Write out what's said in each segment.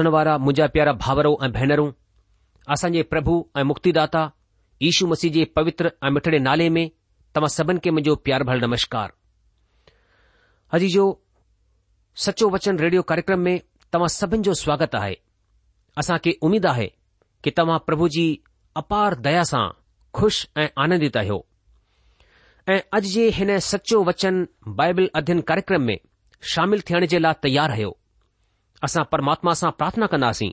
हुनवारा मुंहिंजा प्यारा भाउरो ऐं भेनरूं असांजे प्रभु ऐं मुक्तिदाता ईशू मसीह जे पवित्र ऐं मिठड़े नाले में तव्हां सभिनि खे मुंहिंजो प्यार भल नमस्कार अॼु जो सचो वचन रेडियो कार्यक्रम में तव्हां सभिनि जो स्वागत आहे असां खे उमीद आहे कि तव्हां प्रभु जी अपार दया सां खु़श ऐं आनंदित आहियो ऐं अॼु जे हिन सचो वचन बाइबल अध्यन कार्यक्रम में शामिल थियण जे लाइ तयारु आहियो असां परमात्मा सां प्रार्थना कंदासीं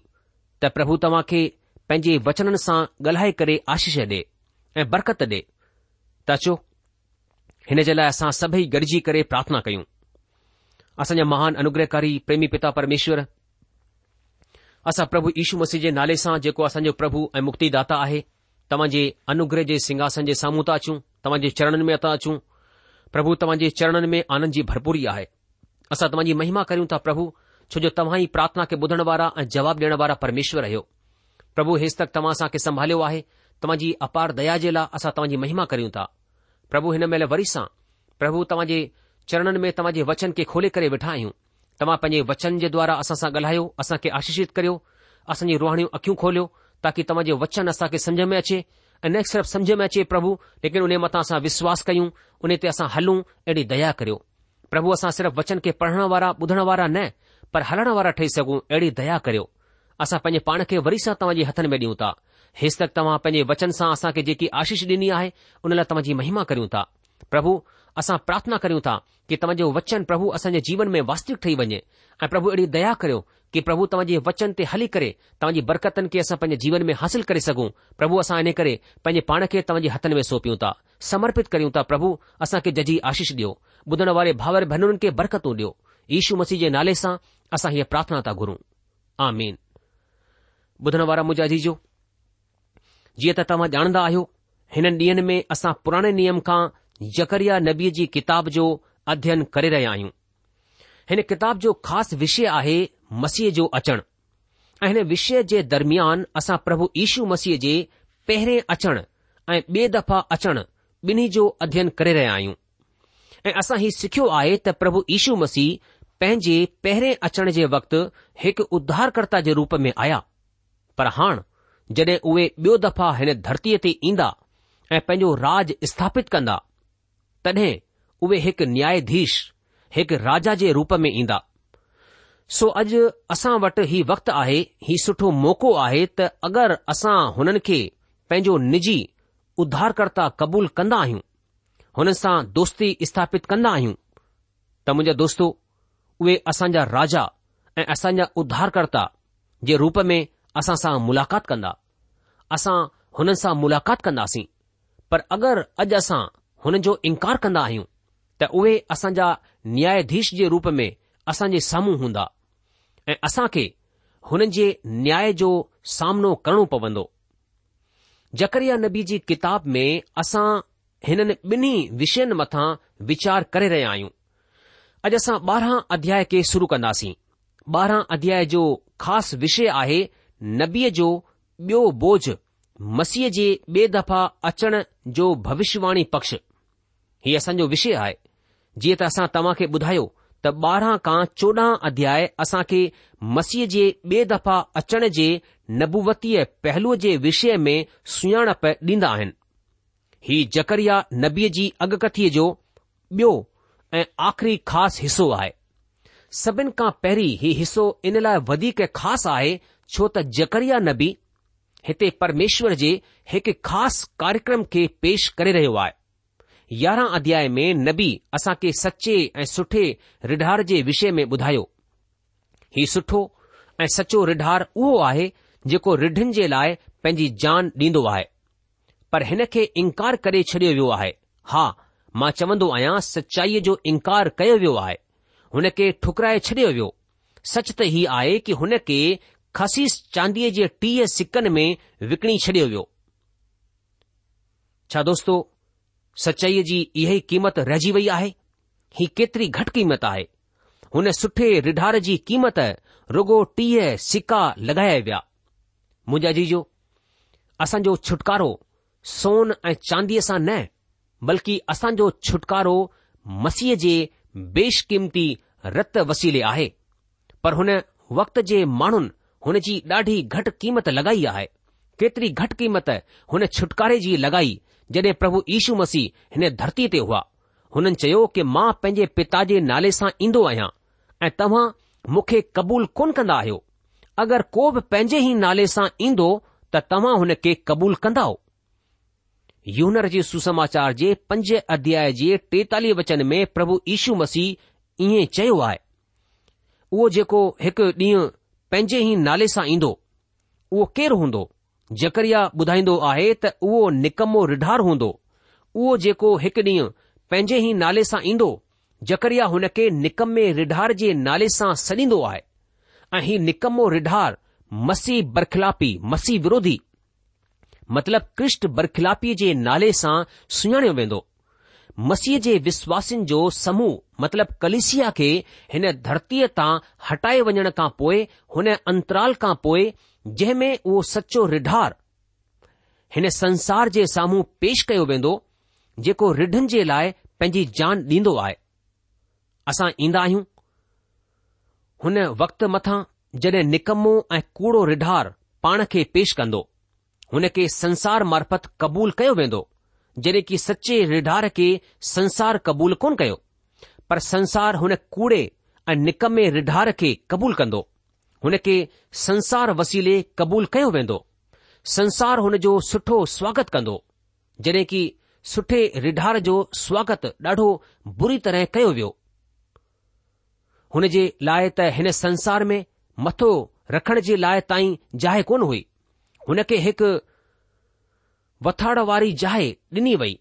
त प्रभु तव्हां खे पंहिंजे वचननि सां ॻाल्हाए करे आशीष डे ऐं बरकत ॾे त अचो हिन जे लाइ असां सभई गॾिजी करे प्रार्थना कयूं असांजा महान अनुग्रहकारी प्रेमी पिता परमेश्वर असां प्रभु यीशु मसीह जे नाले सां जेको असांजो प्रभु ऐं मुक्तिदा दाता आहे तव्हांजे अनुग्रह जे सिंघासन जे साम्हूं ता अचूं तव्हां जे चरणनि में था अचूं प्रभु तव्हां जे चरणनि में आनंद जी भरपूरी आहे असां तव्हांजी महिमा कयूं था प्रभु छो जो तव्हां ई प्रार्थना खे ॿुधण वारा ऐं जवाब ॾियण वारा परमेश्वर आहियो प्रभु हेसि तक तव्हां असां खे संभालियो आहे तव्हांजी अपार दया जे लाइ असां तव्हांजी महिमा करियूं था प्रभु हिन महिल वरी सां प्रभु तव्हां जे चरणन में तव्हांजे वचन खे खोले करे वेठा आहियूं तव्हां पंहिंजे वचन जे द्वारा असां सां ॻाल्हायो असां खे आशीषित करियो असांजी रुहाणियूं अखियूं खोलियो ताकी तव्हांजे वचन असां खे समुझ में अचे ऐं न सिर्फ़ु समुझ में अचे प्रभु लेकिन उन मथां असां विश्वास कयूं उन ते असां हलूं अहिड़ी दया करियो प्रभु असां सिर्फ़ु वचन खे पढ़ण वारा ॿुधण वारा न पर हलण वारा ठही सघूं अहिड़ी दया करियो असां पंहिंजे पाण खे वरी सां तव्हांजे हथनि में ॾियूं था हेसत तव्हां पंहिंजे वचन सां असांखे जेकी आशीष ॾिनी आहे हुन लाइ तव्हांजी महिमा करियूं था प्रभु असां प्रार्थना करियूं था कि तव्हांजो वचन प्रभु असांजे जीवन में वास्तविक वञे ऐं प्रभु अहिड़ी दया करियो कि प्रभु तव्हांजे वचन ते हली करे तव्हांजी बरकतनि खे असां पंहिंजे जीवन में हासिल करे सघूं प्रभु असां हिन करे पंहिंजे पाण खे तव्हांजे हथनि में सौंपियूं था समर्पित कयूं था प्रभु असांखे जजी आशीष ॾियो ॿुधण वारे भावर भेनरुनि खे बरकतूं ॾियो ईशू मसीह जे नाले सां असां हीअ प्रार्थना था घुरूं आमीन ॿुधण वारा मुंहिंजा जीजो जीअं त तव्हां ॼाणंदा आहियो हिन ॾींहनि में असां पुराणे नियम खां जकरिया नबीअ जी किताब जो अध्ययन करे रहिया आहियूं हिन किताब जो ख़ासि विषय आहे मसीह जो अचणु ऐं हिन विषय जे दरमियान असां प्रभु यीशू मसीह जे पहिरें अचण ऐं ॿिए दफ़ा अचणु ॿिन्ही जो अध्ययन करे रहिया आहियूं ऐं असां हीउ सिखियो आहे त प्रभु यीशू मसीह पंहिंजे पहिरें अचण जे वक़्तु हिकु उद्धारकर्ता जे रूप में आया पर हाणे जॾहिं उहे ॿियो दफ़ा हिन धरतीअ ते ईंदा ऐं पंहिंजो राज स्थापित कंदा तॾहिं उहे हिकु न्यायाधीश हिकु राजा जे रूप में ईंदा सो अॼु असां वटि ही वक़्तु आहे ही सुठो मौक़ो आहे त अगरि असां हुननि खे पंहिंजो निजी उद्धारकर्ता क़बूल कंदा आहियूं हुन सां दोस्ती स्थापित कंदा आहियूं त मुंहिंजा दोस्तो उहे असांजा राजा ऐं असांजा उध्धारक्ता जे रूप में असां सां मुलाक़ात कंदा असां हुननि सां मुलाक़ात कंदासीं पर अगरि अॼु असां हुन जो इनकार कंदा आहियूं त उहे असांजा न्यायाधीश जे रूप में असां जे साम्ह ह ऐं असां खे हुननि जे न्याय जो सामनो करणो पवंदो जकरिया नबी जी किताब में असां हिननि ॿिन्ही विषयनि मथां वीचार करे रहिया आहियूं अॼु असां ॿारहं अध्याय खे शुरू कंदासीं ॿारहं अध्याय जो ख़ासि विषय आहे नबीअ जो ॿियो बोझ मसीह जे ॿिए दफ़ा अचण जो भविष्यवाणी पक्ष हीअ असांजो विषय आहे जीअं त असां तव्हां खे ॿुधायो त ॿारहं खां चोॾहं अध्याय असां खे मसीह जे ॿिए दफ़ा अचण जे नबूवतीअ पहलूअ जे विषय में सुञाणप ॾींदा आहिनि ही जकरिया नबीअ जी अॻकथीअ जो ॿियो ऐं आख़िरी ख़ासि हिसो आहे सभिनि खां पहिरीं ही हिसो इन लाइ वधीक ख़ासि आहे छो त जकरिया नबी हिते परमेश्वर जे हिकु ख़ासि कार्यक्रम खे पेश करे रहियो आहे यारहां अध्याय में नबी असां खे सचे ऐं सुठे रिढार जे विषय में ॿुधायो हीउ सुठो ऐं सचो रिढार उहो आहे जेको रिढनि जे लाइ पंहिंजी जान ॾींदो आहे पर हिन खे इनकार करे छडि॒यो वियो आहे हा मां चवंदो आहियां सचाईअ जो इनकार कयो वियो आहे हुनखे ठुकराए छडि॒यो वियो सच त हीउ आहे की हुन खे खसीस चांदीअ जे टीह सिकनि में विकिणी छडि॒यो वियो छा दोस्तो सचाईअ जी इहा ई क़ीमत रहिजी वई आहे ही केतिरी घटि क़ीमत आहे हुन सुठे रिढार जी क़ीमत रुगो टीह सिका लगाया विया मुंहिंजा जीजो असांजो छुटकारो सोन ऐं चांदीअ सां न बल्कि असांजो छुटकारो मसीह जे बेशकीमती रत वसीले आहे पर हुन वक़्त जे माण्हुनि हुन जी ॾाढी घटि क़ीमत लगाई आहे केतिरी घटि क़ीमत हुन छुटकारे जी लगाई जॾहिं प्रभु यीशू मसीह हिन धरतीअ ते हुआ हुननि चयो कि मां पंहिंजे पिता जे नाले सां ईंदो आहियां ऐं तव्हां मूंखे क़बूल कोन कंदा आहियो अगरि को बि पंहिंजे ई नाले सां ईंदो त तव्हां हुन खे क़बूल कंदा हो यूनर जे सुसमाचार जे पंज अध्याय जे टेतालीह वचन में प्रभु ईशू मसीह इएं चयो आहे उहो जेको हिकु ॾींहुं पंहिंजे ई नाले सां ईंदो उहो केरु हूंदो जेकर ॿुधाईंदो आहे त उहो निकमो रिढार हूंदो उहो जेको हिकु ॾींहुं पंहिंजे ई नाले सां ईंदो जेकर हुन खे निकमे रिढार जे नाले सां सॾींदो आहे ऐं ही निकमो रिढार मसीह मसीह विरोधी मतिलब कृष्ण बरखिलापीअ जे नाले सां सुञाणियो वेंदो मसीह जे विश्वासनि जो समूह मतिलब कलिसिया खे हिन धरतीअ तां हटाए वञण खां पोइ हुन अंतराल खां पोइ जंहिं में उहो सचो रिढार हिन संसार जे साम्हूं पेश कयो वेंदो जेको रिढनि जे लाइ पंहिंजी जान ॾींदो आहे असां ईंदा आहियूं हुन वक़्त मथां जॾहिं निकमो ऐं कूड़ो रिढार पाण खे पेश कंदो हुन खे संसार मार्फत क़बूल कयो वेंदो जॾहिं की सचे रिढार खे संसार क़बूल कोन कयो पर संसार हुन कूड़े ऐं निकमे रिढार खे क़बूल कंदो हुन खे संसार वसीले क़बूल कयो वेंदो संसार हुन जो सुठो स्वागत कंदो जॾहिं की सुठे रिढार जो स्वागत ॾाढो बुरी तरह कयो वियो हुन जे लाइ त हिन संसार में मथो रखण जे लाइ ताईं जाइ कोन हुई हुन खे हिकु वथाड़ वारी जाइ ॾिनी वई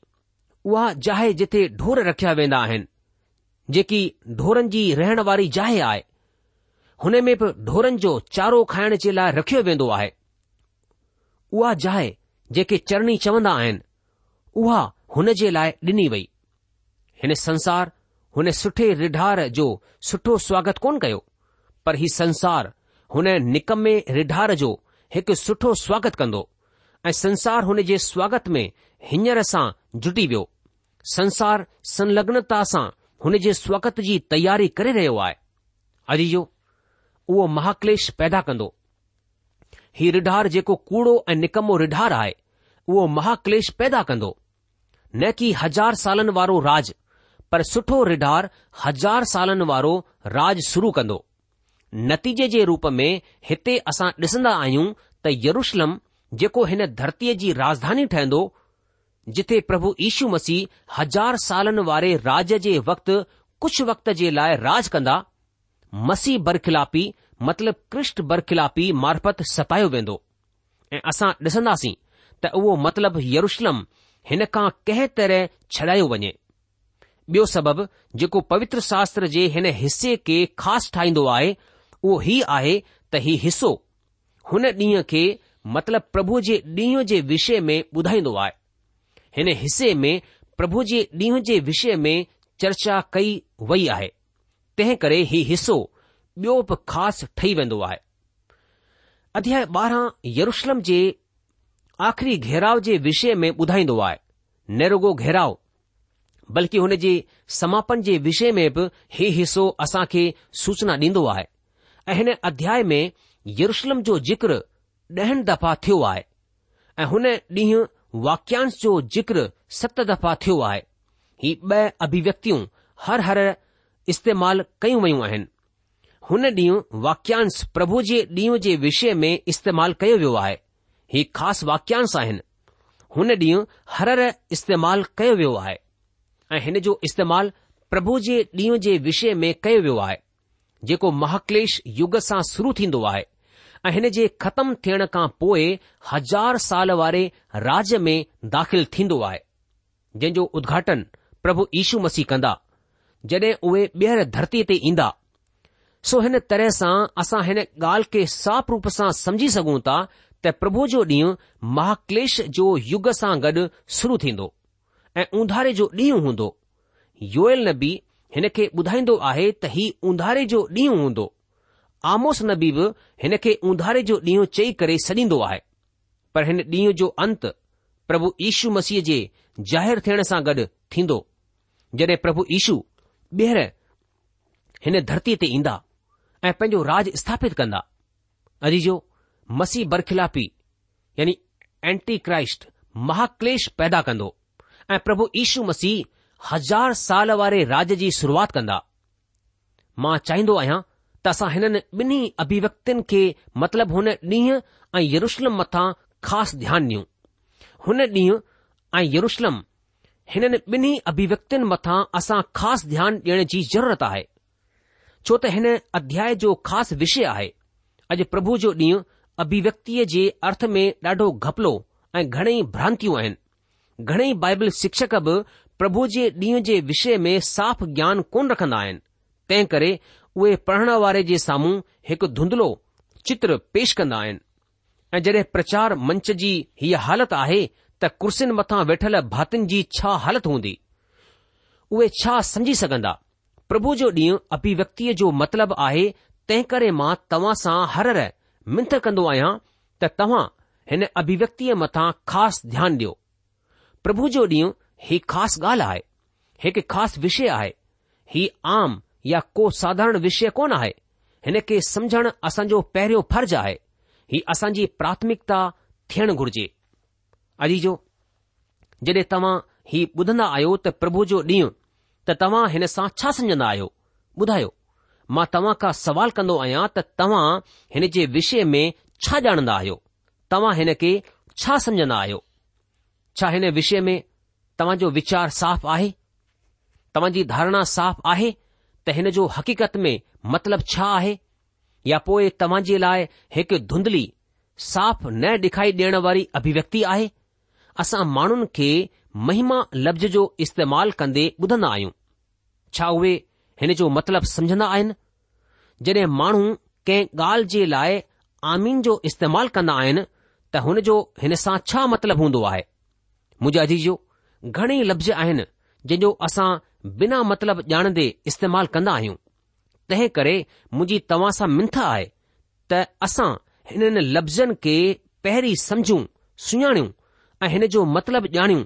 उहा जाइ जिथे ढोर रखिया वेंदा आहिनि जेकी ढोरनि जी रहण वारी जाइ आहे हुन में बि ढोरनि जो चारो खाइण जे लाइ रखियो वेंदो आहे उहा जाइ जेके चरणी चवंदा आहिनि उहा हुन जे लाइ ॾिनी वई हिन संसार हुन सुठे रिढार जो सुठो स्वागत कोन कयो पर हीउ संसार हुन निकमे रिढार जो हिकु सुठो स्वागत कंदो ऐं संसार हुन जे स्वागत में हींअर सां जुटी वियो संसार संलग्नता सां हुन जे स्वागत जी तयारी करे रहियो आहे अॼु जो उहो महाक्लेश पैदा कंदो हीउ रिढार जेको कूड़ो ऐं निकमो रिढार आहे उहो महाक्लेश पैदा कंदो न कि हज़ार सालनि वारो राज पर सुठो रिढार हज़ार सालनि वारो राज शुरू कंदो नतीजे जे रूप में हिते असां ॾिसंदा आहियूं त यरुशलम जेको हिन धरतीअ जी राजधानी ठहंदो जिथे प्रभु यीशू मसीह हज़ार सालनि वारे राज जे वक़्तु कुझु वक्त जे लाइ राज कंदा मसीह बरखिलापी मतिलब कृष्ण बरखिलापी मार्फत सपायो वेंदो ऐं असां ॾिसंदासीं त उहो मतिलब यरुशलम हिन खां कंहिं तरह छॾायो वञे ॿियो सबबु जेको पवित्र शास्त्र जे हिन हिसे खे ख़ासि ठाहींदो आहे उहो ही आहे त हीउ हिसो हुन ॾींहं खे मतिलब प्रभु जे ॾींहं जे विषय में ॿुधाईंदो आहे हिन हिसे में प्रभु जे ॾींहं जे विषय में चर्चा कई वई आहे तंहिं करे हीउ हिसो ॿियो बि ख़ासि ठही वेंदो आहे अध्याय ॿारहं यरुशलम जे आख़िरी घेराव जे विषय में ॿुधाईंदो आहे नेरोगो घेराव बल्कि हुन जे समापन जे विषय में बि हीउ हिसो असां खे सूचना ॾींदो आहे ऐं हिन अध्याय में यरुशलम जो जिक्र ॾहनि दफ़ा थियो आहे ऐं हुन ॾींहुं वाक्यांश जो जिक्र सत दफ़ा थियो आहे ही ॿ अभिव्यक्तियूं हर हर इस्तेमाल कयूं वयूं आहिनि हुन ॾींहुं वाक्यांश प्रभु जे ॾींहुं जे विषय में इस्तेमाल कयो वियो आहे ही ख़ासि वाक्यांश आहिनि हुन ॾींहुं हर हर इस्तेमाल कयो वियो आहे ऐं हिन जो इस्तेमालु प्रभु जे ॾींहुं जे विषय में कयो वियो आहे जेको महाक्लेश युग सां शुरू थींदो आहे ऐं हिन जे ख़तमु थियण खां पोइ हज़ार साल वारे राज्य में दाख़िल थींदो आहे जंहिं जो उद्घाटन प्रभु यीशू मसीह कंदा जॾहिं उहे ॿीहर धरतीअ ते ईंदा सो हिन तरह सां असां हिन ॻाल्हि खे साफ़ रूप सां समझी सघूं था त प्रभु जो ॾींहुं महाक्लेश जो युग सां गॾु शुरू थींदो ऐं उंधारे जो ॾींहुं हूंदो योयल नबी हिन खे ॿुधाईंदो आहे त हीउ उंधारे जो ॾींहुं हूंदो आमोस नबी बि हिन खे उधारे जो ॾींहुं चई करे सॾींदो आहे पर हिन ॾींहुं जो अंत प्रभु यीशू मसीह जे ज़ाहिरु थियण सां गॾु थींदो जॾहिं प्रभु यीशू ॿीहर हिन धरतीअ ते ईंदा ऐं पंहिंजो राज स्थापित कंदा अॼ जो मसीह बरखिलापी यानी एंटी क्राइस्ट महाक्लेश पैदा कंदो ऐं प्रभु यीशू मसीह हज़ार साल वारे राज्य जी शुरूआति कंदा मां चाहींदो आहियां त असां हिननि ॿिन्ही अभिव्यक्त खे मतिलब हुन ॾींहुं ऐं यरुषलम मथां ख़ासि ध्यानु ॾियूं हुन ॾींहुं ऐं यरुषलम हिननि ॿिन्ही अभिव्यक्त मथां असां ख़ासि ध्यानु ॾियण जी ज़रूरत आहे छो त हिन अध्याय जो ख़ासि विषय आहे अॼु प्रभु जो ॾींहुं अभिव्यक्तिअ जे अर्थ में ॾाढो घपलो ऐं घणेई भ्रांतियूं आहिनि घणेई बाइबल शिक्षक बि પ્રભુજી દીંજે વિષય મે સાફ જ્ઞાન કોન રખનાયન તે કરે ઓય પઢના વારે જે સામું એક ધુંદલો ચિત્ર પેશ કરનાયન જડે પ્રચાર મંચજી હી હાલત આહે તા કુરસિન મથા બેઠલ ભાતજી છા હાલત હોંધી ઓય છા સંજી સકંદા પ્રભુ જો દીં અપીવકતી જો મતલબ આહે તે કરે માં તવાસા હરર મંતર કંદો આયા તા તવા હેન અભિવકતી મથા ખાસ ધ્યાન દયો પ્રભુ જો દીં ही ख़ासि ॻाल्हि आहे हिकु ख़ासि विषय आहे ही आम या को साधारण विषय कोन आहे हिन खे समुझण असांजो पहिरियों फर्ज़ आहे ही असांजी प्राथमिकता थियणु घुर्जे अजीजो जॾहिं तव्हां ही ॿुधंदा आहियो त प्रभु जो ॾींहुं त तव्हां हिन सां छा सम्झन्दा आहियो ॿुधायो मां तव्हां खां सुवाल कंदो आहियां त तव्हां हिन जे विषय में छा ॼाणंदा आहियो तव्हां हिन खे छा सम्झंदा आहियो छा हिन विषय में तव्हां जो वीचार साफ़ आहे तव्हां जी धारणा साफ़ आहे त हिन जो हक़ीक़त में मतिलब छा आहे या पोइ तव्हां जे लाइ हिकु धुंधली साफ़ न ॾेखारी ॾियण वारी अभिव्यक्ति आहे असां माण्हुनि खे महिमा लफ़्ज़ जो इस्तेमालु कंदे ॿुधंदा आहियूं छा उहे हिन जो मतिलबु समझंदा आहिनि जॾहिं माण्हू कंहिं ॻाल्हि जे लाइ आमीन जो इस्तेमालु कंदा आहिनि त हुन जो हिन सां छा मतिलबु हूंदो आहे मुजाजी अजीजो घणेई लफ़्ज़ आहिनि जंहिंजो असां बिना मतिलब ॼाणंदे इस्तेमालु कंदा आहियूं तंहिं करे मुंहिंजी तव्हां सां मिंथ आहे त असां हिननि लफ़्ज़नि खे पहिरीं समझूं सुञाणियूं ऐं हिन जो मतिलबु ॼाणियूं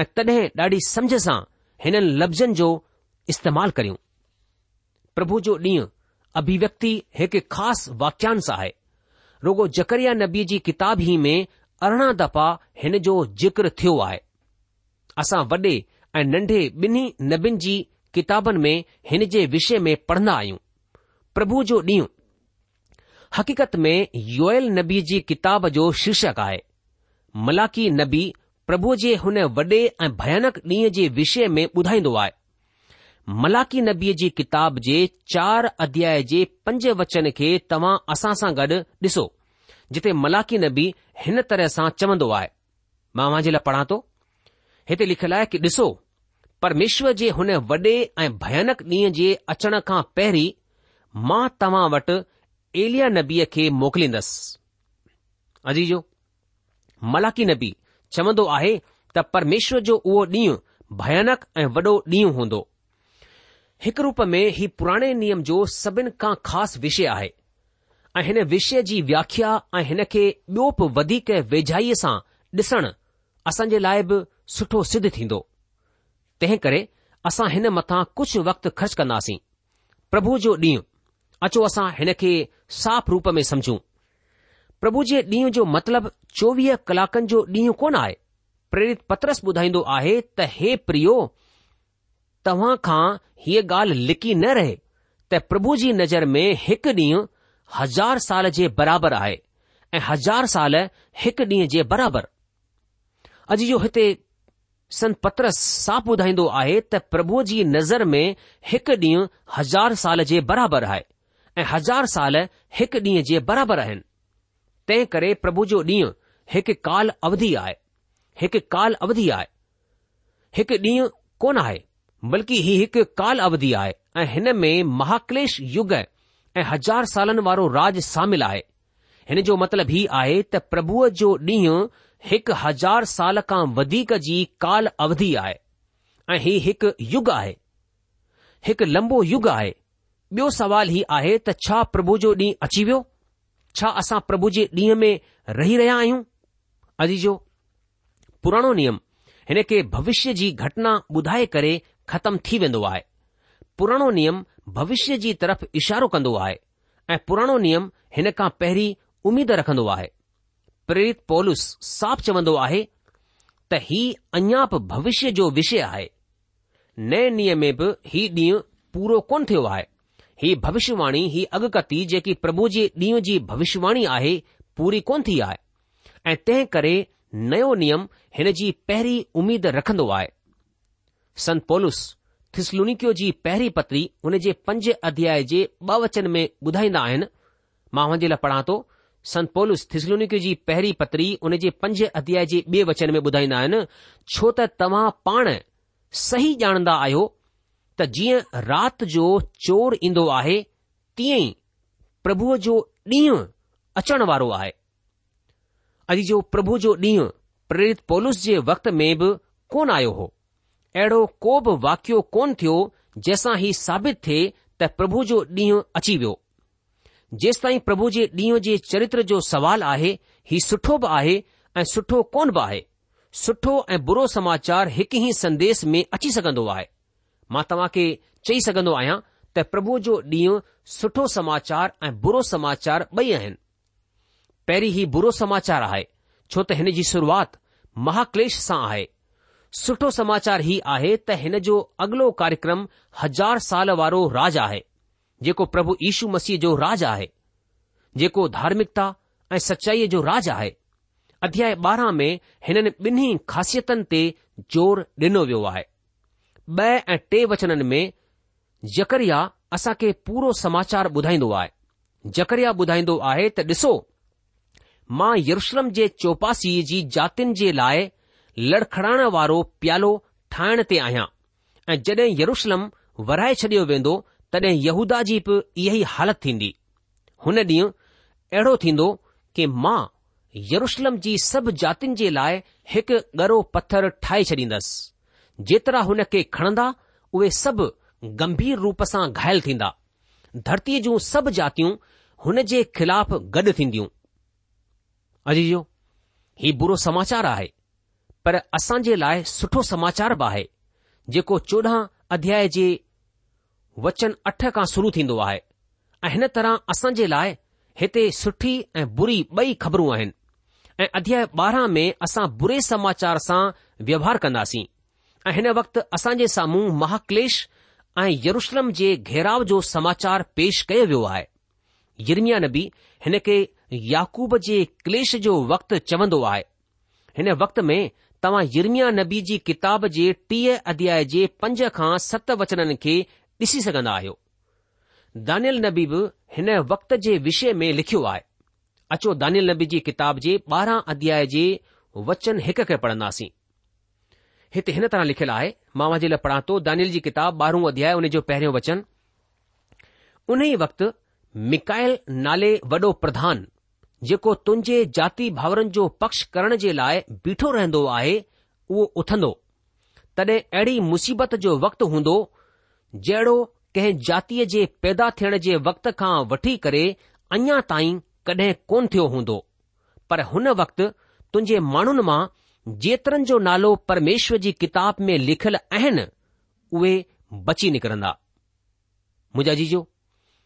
ऐं तॾहिं ॾाढी समझ सां हिननि लफ़्ज़नि जो इस्तेमालु करियूं प्रभु जो ॾींहुं अभिव्यक्ति हिकु ख़ासि वाक्यांश आहे रुगो जकरिया नबी जी किताब ई में अरिड़हं दफ़ा हिन जो जिक्र थियो आहे असां वॾे ऐं नन्ढे ॿिन्ही नबियुनि जी किताबनि में हिन जे विषय में पढ़ंदा आहियूं प्रभु जो ॾींहुं हकीक़त में योल नबी जी किताब जो शीर्षक आहे मलाकी नबी प्रभु जे हुन वॾे ऐं भयानक ॾींहुं जे विषय में ॿुधाईंदो आहे मलाकी नबी जी किताब जे चार अध्याय जे पंज वचन खे तव्हां असां सां गॾु डि॒सो जिथे मलाकी नबी हिन तरह सां चवंदो आहे मां लाइ पढ़ा थो हिते लिखियलु आहे की ॾिसो परमेश्वर जे हुन वॾे ऐं भयानक ॾींहं जे अचण खां पहिरीं मां तव्हां वटि एलिया नबीअ खे मोकिलींदुसि अजीजो मलाकी नबी चवंदो आहे त परमेश्वर जो उहो ॾींहुं भयानक ऐं वॾो ॾींहुं हूंदो हिकु रूप में ही पुराणे नियम जो सभिनि खां ख़ासि विषय आहे ऐं हिन विषय जी व्याख्या ऐं हिन खे ॿियो बि वधीक वेझाईअ सां ॾिसणु असां जे लाइ बि सुठो सिद्ध थींदो तंहिं करे असां हिन मथां कुझु वक़्तु ख़र्च कंदासीं प्रभु जो ॾींहुं अचो असां हिन खे साफ़ रूप में समझूं प्रभु जे ॾींहुं जो मतिलबु चोवीह कलाकनि जो ॾींहुं कोन आहे प्रेरित पत्रस ॿुधाईंदो आहे त हे प्रियो तव्हां खां हीअ ॻाल्हि लिकी न रहे त प्रभु जी नज़र में हिकु ॾींहुं हज़ार साल जे बराबरि आहे ऐं हज़ार साल हिकु ॾींहं जे बराबरि अॼु जो हिते संत्रस साप ॿुधाईंदो आहे त प्रभु जी नज़र में हिकु ॾींहुं हज़ार साल जे बराबरि आहे ऐं हज़ार साल हिकु ॾींहुं जे बराबरि आहिनि तंहिं करे प्रभु जो ॾींहुं हिकु काल अवधि आहे हिकु काल अवधि आहे हिकु ॾींहुं कोन आहे बल्कि ही हिकु काल अवधि आहे ऐं हिन में महाकलेश युग ऐं हज़ार सालनि वारो राज शामिल आहे हिन जो मतिलब ही आहे त प्रभुअ जो ॾींहुं हिकु हज़ार साल खां वधीक जी काल अवधि आहे ऐं ही हिकु युग आहे हिकु लंबो युग आहे ॿियो सवालु हीउ आहे त छा प्रभु जो ॾींहुं अची वियो छा असां प्रभु जे ॾींहं में रही रहिया आहियूं अॼु जो पुराणो नियम हिन खे भविष्य जी घटना ॿुधाए करे ख़तमु थी वेंदो आहे पुराणो नियम भविष्य जी तरफ़ इशारो कंदो आहे ऐं पुराणो नियम हिन खां पहिरीं उमीद रखंदो आहे प्रेरित पोलुस साफ़ चवंदो आहे त ही अञा बि भविष्य जो विषय आहे नए नियम में बि ही ॾींहुं पूरो कोन थियो आहे ही भविष्यवाणी ही अॻकती जेकी प्रभु जे ॾींहुं जी भविष्यवाणी आहे पूरी कोन थी आहे ऐं तंहिं करे नयो नियम हिन जी पहिरीं उमीद रखंदो आहे संत पोलुस थिसलुनिकियो जी पहिरीं पत्री हुन जे पंज अध्याय जे ॿ वचन में ॿुधाईंदा आहिनि मां हुनजे लाइ पढ़ा थो संत पोलुस थिसलुनिक जी पहिरीं पत्री उन जे पंज अध्याय जे ॿिए वचन में ॿुधाईंदा आहिनि छो त तव्हां पाण सही ॼाणंदा आहियो त जीअं राति जो चोर ईंदो आहे तीअं ई प्रभुअ जो ॾींहुं अचण वारो आहे अॼु जो प्रभु जो ॾींहुं प्रेरित पोलुस जे वक़्त में बि कोन आयो हो अहिड़ो को बि वाक़ियो कोन थियो जंहिंसां ही साबित थिए त प्रभु जो ॾींहुं अची वियो जेसि ताईं प्रभु जे ॾींहुं जे चरित्र जो सुवाल आहे हीउ सुठो बि आहे ऐं सुठो कोन बि आहे सुठो ऐं बुरो समाचार हिकु ई संदेश में अची सघन्दो आहे मां तव्हां खे चई सघन्दो आहियां त प्रभु जो ॾींहुं सुठो समाचार ऐं बुरो समाचार ॿई आहिनि पहिरीं हीउ बुरो समाचार आहे छो त हिन जी शुरुआति महाकलेश सां आहे सुठो समाचार ही आहे त हिन जो अॻिलो कार्यक्रम हज़ार साल वारो राज आहे जेको प्रभु यीशु मसीह जो राज आहे जेको धार्मिकता ऐं सचाईअ जो राज आहे अध्याय ॿारहं में हिननि ॿिन्ही ख़ासियतनि ते ज़ोर ॾिनो वियो आहे ॿ ऐं टे वचननि में जकरिया असां खे पूरो समाचार ॿुधाईंदो आहे जकरिया ॿुधाईंदो आहे त ॾिसो मां यरुशलम जे चौपासीअ जी जातियुनि जे लाइ लड़खड़ाइण वारो प्यालो ठाहिण ते आहियां ऐं जड॒हिं यरुशलम वराए छडि॒यो वेंदो तॾहिं यहूदा जी बि इहा ई हालति थींदी हुन ॾींहुं अहिड़ो थींदो कि मां यरुशलम जी सभु जातियुनि जे लाइ हिकु ॻरो पत्थर ठाहे छॾींदसि जेतिरा हुन खे खणंदा उहे सभु गंभीर रूप सां घायल थींदा धरतीअ जूं सभु जातियूं हुन जे ख़िलाफ़ गॾु थींदियूं अज जो हीउ बुरो समाचार आहे पर असां जे लाइ सुठो समाचार बि आहे जेको चोॾहं अध्याय जे वचन अठ खां शुरु थींदो आहे ऐं हिन तरह असां जे लाइ हिते सुठी ऐं बुरी बई ख़बरूं आहिनि ऐं अध्याय ॿारहां में असां बुरे समाचार सां व्यवहार कंदासीं ऐं हिन वक़्तु असांजे साम्हूं महाक्लेश ऐं यरुशलम जे घेराव जो समाचार पेश कयो वियो आहे युरमिया नबी हिन खे याकूब जे क्लेश जो वक़्तु चवंदो आहे हिन वक़्त में तव्हां युरमिया नबी जी किताब जे टीह अध्याय जे पंज खां सत वचननि खे ॾिसी सघंदा आहियो दानियल नबी बि हिन वक़्त जे विषय में लिखियो आहे अचो दानियल नबी जी किताब जे ॿारहं अध्याय जे वचन हिक खे पढ़ंदासीं हिते हिन तरह लिखियलु आहे मां जे लाइ पढ़ा थो दानियल जी किताब ॿारहों अध्याय हुन जो पहिरियों वचन उन ई वक़्तु मिकायल नाले वॾो प्रधान जेको तुंहिंजे जाती भावरनि जो पक्ष करण जे लाइ बीठो रहंदो आहे उहो उथंदो तॾहिं अहिड़ी मुसीबत जो वक़्तु हूंदो जहिड़ो कंहिं जातीअ जे पैदा थियण जे वक़्त खां वठी करे अञा ताईं कॾहिं कोन थियो हूंदो पर हुन वक़्तु तुंहिंजे माण्हुनि मां जेतिरनि जो नालो परमेश्वर जी किताब में लिखियलु आहिनि उहे बची निकिरंदा मुंहिंजा जीजो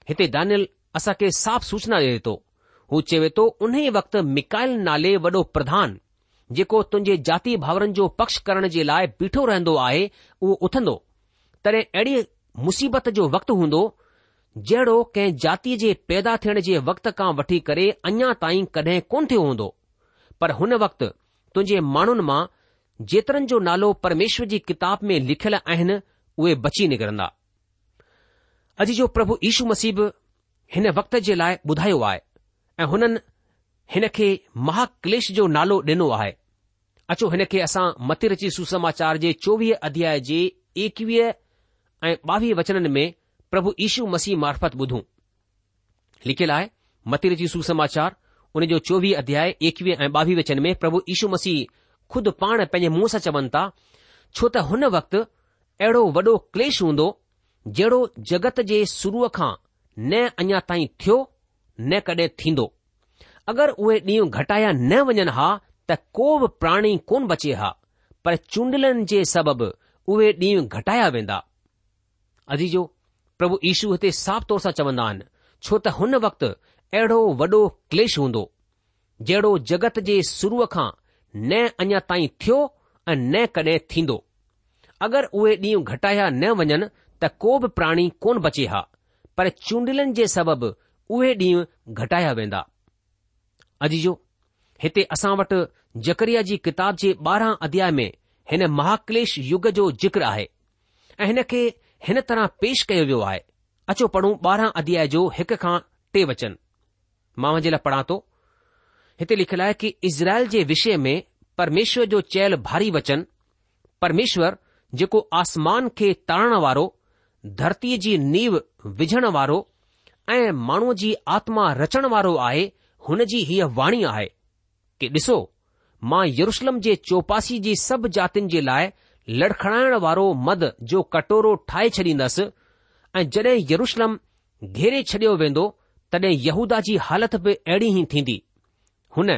हिते दानियल असां खे साफ़ सूचना डिए थो हू चवे थो उन ई वक़्तु मिकाइल नाले वॾो प्रधान जेको तुंहिंजे जाती भाउरनि जो पक्ष करण जे लाइ बीठो रहंदो आहे उहो उथंदो तॾहिं अहिड़ी मुसीबत जो वक़्तु हूंदो जहिड़ो कंहिं जाती जे पैदा थियण जे वक़्त खां वठी करे अञा ताईं कॾहिं कोन थियो हूंदो पर हुन वक़्तु तुंहिंजे माण्हुनि मां जेतिरनि जो नालो परमेश्वर जी किताब में लिखियल आहिनि उहे बची निकिरंदा अॼु जो प्रभु ईशू मसीब हिन वक़्त जे लाइ ॿुधायो आहे ऐं हुननि हिन खे महाक्लेश जो नालो ॾिनो आहे अचो हिन खे असां मतिरची सुसमाचार जे चोवीह अध्याय जे एकवीह ऐं ॿावीह वचननि में प्रभु ईशू मसीह मार्फत ॿुधूं लिखियलु आहे मतिर जी सुसमाचार उन जो चोवीह अध्याय एकवीह ऐं ॿावीह वचन में प्रभु इशू मसीह खुदि पाण पंहिंजे मुंहं सां चवनि था छो त हुन वक़्तु अहिड़ो वॾो क्लेश हूंदो जहिड़ो जगत जे शुरूअ खां न अञा ताईं थियो न कॾहिं थींदो अगरि उहे ॾींहं घटाया न वञनि हा त को बि प्राणी कोन बचे हा पर चूंडलनि जे सबबि उहे ॾींहं घटाया वेंदा अजीजो प्रभु ईशू हिते साफ़ तौर सां चवंदा आहिनि छो त हुन वक़्तु अहिड़ो वॾो क्लेश हूंदो जहिड़ो जगत जे शुरूअ खां न अञा ताईं थियो ऐं न कॾहिं थींदो अगरि उहे ॾींहं घटाया न वञनि त को बि प्राणी कोन बचे हा पर चूंडलनि जे सबबि उहे ॾींहं घटाया वेंदा अजीजो हिते असां वटि जकरिया जी किताब जे ॿारहं अध्याय में हिन महाक्लेश युग जो जिक्र आहे ऐं हिन खे हिन तरह पेश कयो वियो आहे अचो पढ़ूं ॿारहं अध्याय जो हिक खां टे वचन मां वञे लाइ पढ़ां थो हिते लिखियलु आहे कि इज़राइल जे विषय में परमेश्वर जो चयल भारी वचन परमेश्वर जेको आसमान खे तरणु वारो धरतीअ जी नीव विझण वारो ऐं माण्हूअ जी आत्मा रचण वारो आहे हुन जी हीअ वाणी आहे की ॾिसो मां यरुशलम जे चौपासी जी सभु जातियुनि जे लाइ लड़खड़ाइण वारो मद जो कटोरो ठाहे छॾींदसि ऐं जॾहिं यरुशलम घेरे छडि॒यो वेंदो तॾहिं यहूदा जी हालति बि अहिड़ी ई थींदी हुन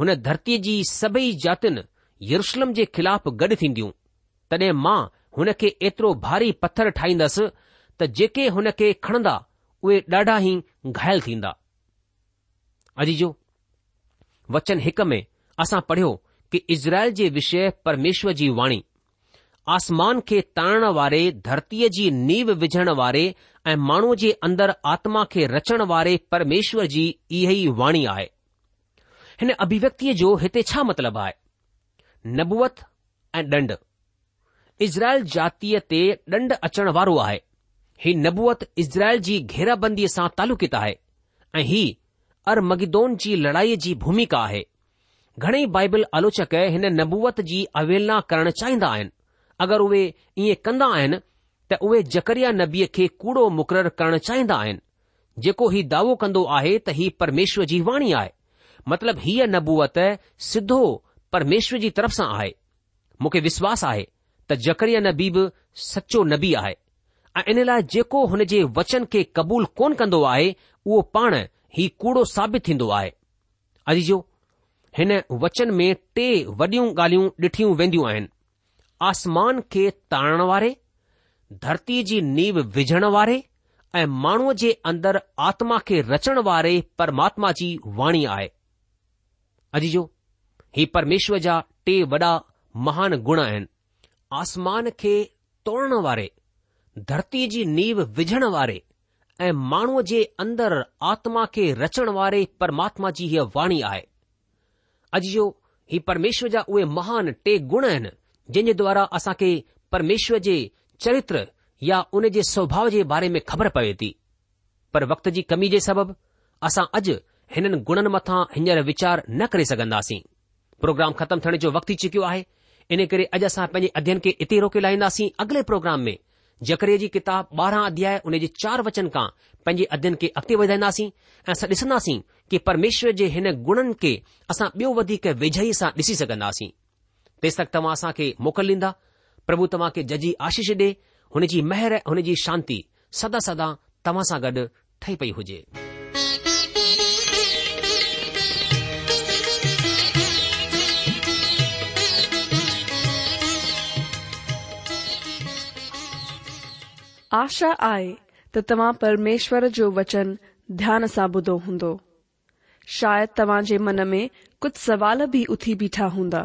हुन धरतीअ जी सभई जातियुनि यरुशलम जे ख़िलाफ़ गॾु थींदियूं तॾहिं मां हुन खे एतिरो भारी पत्थर ठाहींदसि त जेके हुन खे खणंदा उहे ॾाढा ई घायल थींदा अॼ जो वचन हिक में असां पढ़ियो कि इज़राइल जे विषय परमेश्वर जी वाणी आसमान खे तारणु वारे धरतीअ जी नीव विझण वारे ऐं माण्हूअ जे अंदरि आत्मा खे रचण वारे परमेश्वर जी इहा ई वाणी आहे हिन अभिव्यक्तिअ जो हिते छा मतिलबु आहे नबुवत ऐं ॾंढ इज़राइल जाती ते ॾंढु अचणु वारो आहे ही नबुअत इज़राइल जी घेराबंदीअ सां तालुकित आहे ऐं ही अरमगिदोन जी लड़ाईअ जी भूमिका आहे घणई बाइबल आलोचक हिन नबूअत जी अवेलना करणु चाहींदा आहिनि अगरि उहे ईअं कंदा आहिनि त उहे जकरिया नबीअ खे कूड़ो मुक़ररु करणु चाहींदा आहिनि जेको हीउ दावो कंदो आहे त हीउ परमेश्वर जी वाणी आहे मतिलब हीअ नबूअत सिधो परमेश्वर जी तरफ़ सां आहे मूंखे विश्वास आहे त ज़करिया नबी बि सचो नबी आहे ऐं इन लाइ जेको हुन जे वचन खे क़बूल कोन कंदो आहे उहो पाण ही कूड़ो साबित थींदो आहे अजीजो हिन वचन में टे वॾियूं ॻाल्हियूं ॾिठियूं वेंदियूं आहिनि आसमान खे तारण वारे धरती जी नीव विझण वारे ऐं माण्हूअ जे अंदर आत्मा खे रचणु वारे परमात्मा जी वाणी आहे अॼु जो ही परमेश्वर जा टे वॾा महान गुण आहिनि आसमान खे तोड़न वारे धरती जी नीव विझण वारे ऐं माण्हूअ जे अंदर आत्मा खे रचणु वारे परमात्मा जी हीअ वाणी आहे अॼु जो ही परमेश्वर जा उहे महान टे गुण आहिनि जंहिंजे द्वारा असां खे परमेश्वर जे चरित्र या उन जे स्वभाव जे बारे में ख़बर पवे थी पर वक्त जी कमी जे सबबि असां अॼु हिननि गुणनि मथां हींअर वीचार न करे सघंदासीं प्रोग्राम ख़तमु थियण जो वक़्तु थी चुकियो आहे इन करे अॼु असां पंहिंजे अध्यन खे इते रोके लाहींदासीं अॻिले प्रोग्राम में जकरे जी किताब ॿारहं अध्याय उन जे चार वचन खां पंहिंजे अध्ययन खे अॻिते वधाईंदासीं ऐं असां ॾिसंदासीं कि परमेश्वर जे हिन गुणनि खे असां ॿियो वधीक वेझई सां ॾिसी सघंदासीं बेसक तव्हां असांखे मोकिल ॾींदा प्रभु तव्हांखे जजी आशीष ॾे हुनजी मेहर ऐं हुनजी शांती सदा सदा तव्हां सां गॾु ठही पई हुजे आशा आहे त तव्हां परमेश्वर जो वचन ध्यान सां ॿुधो हूंदो शायदि तव्हां जे मन में कुझु सवाल बि उथी बीठा हूंदा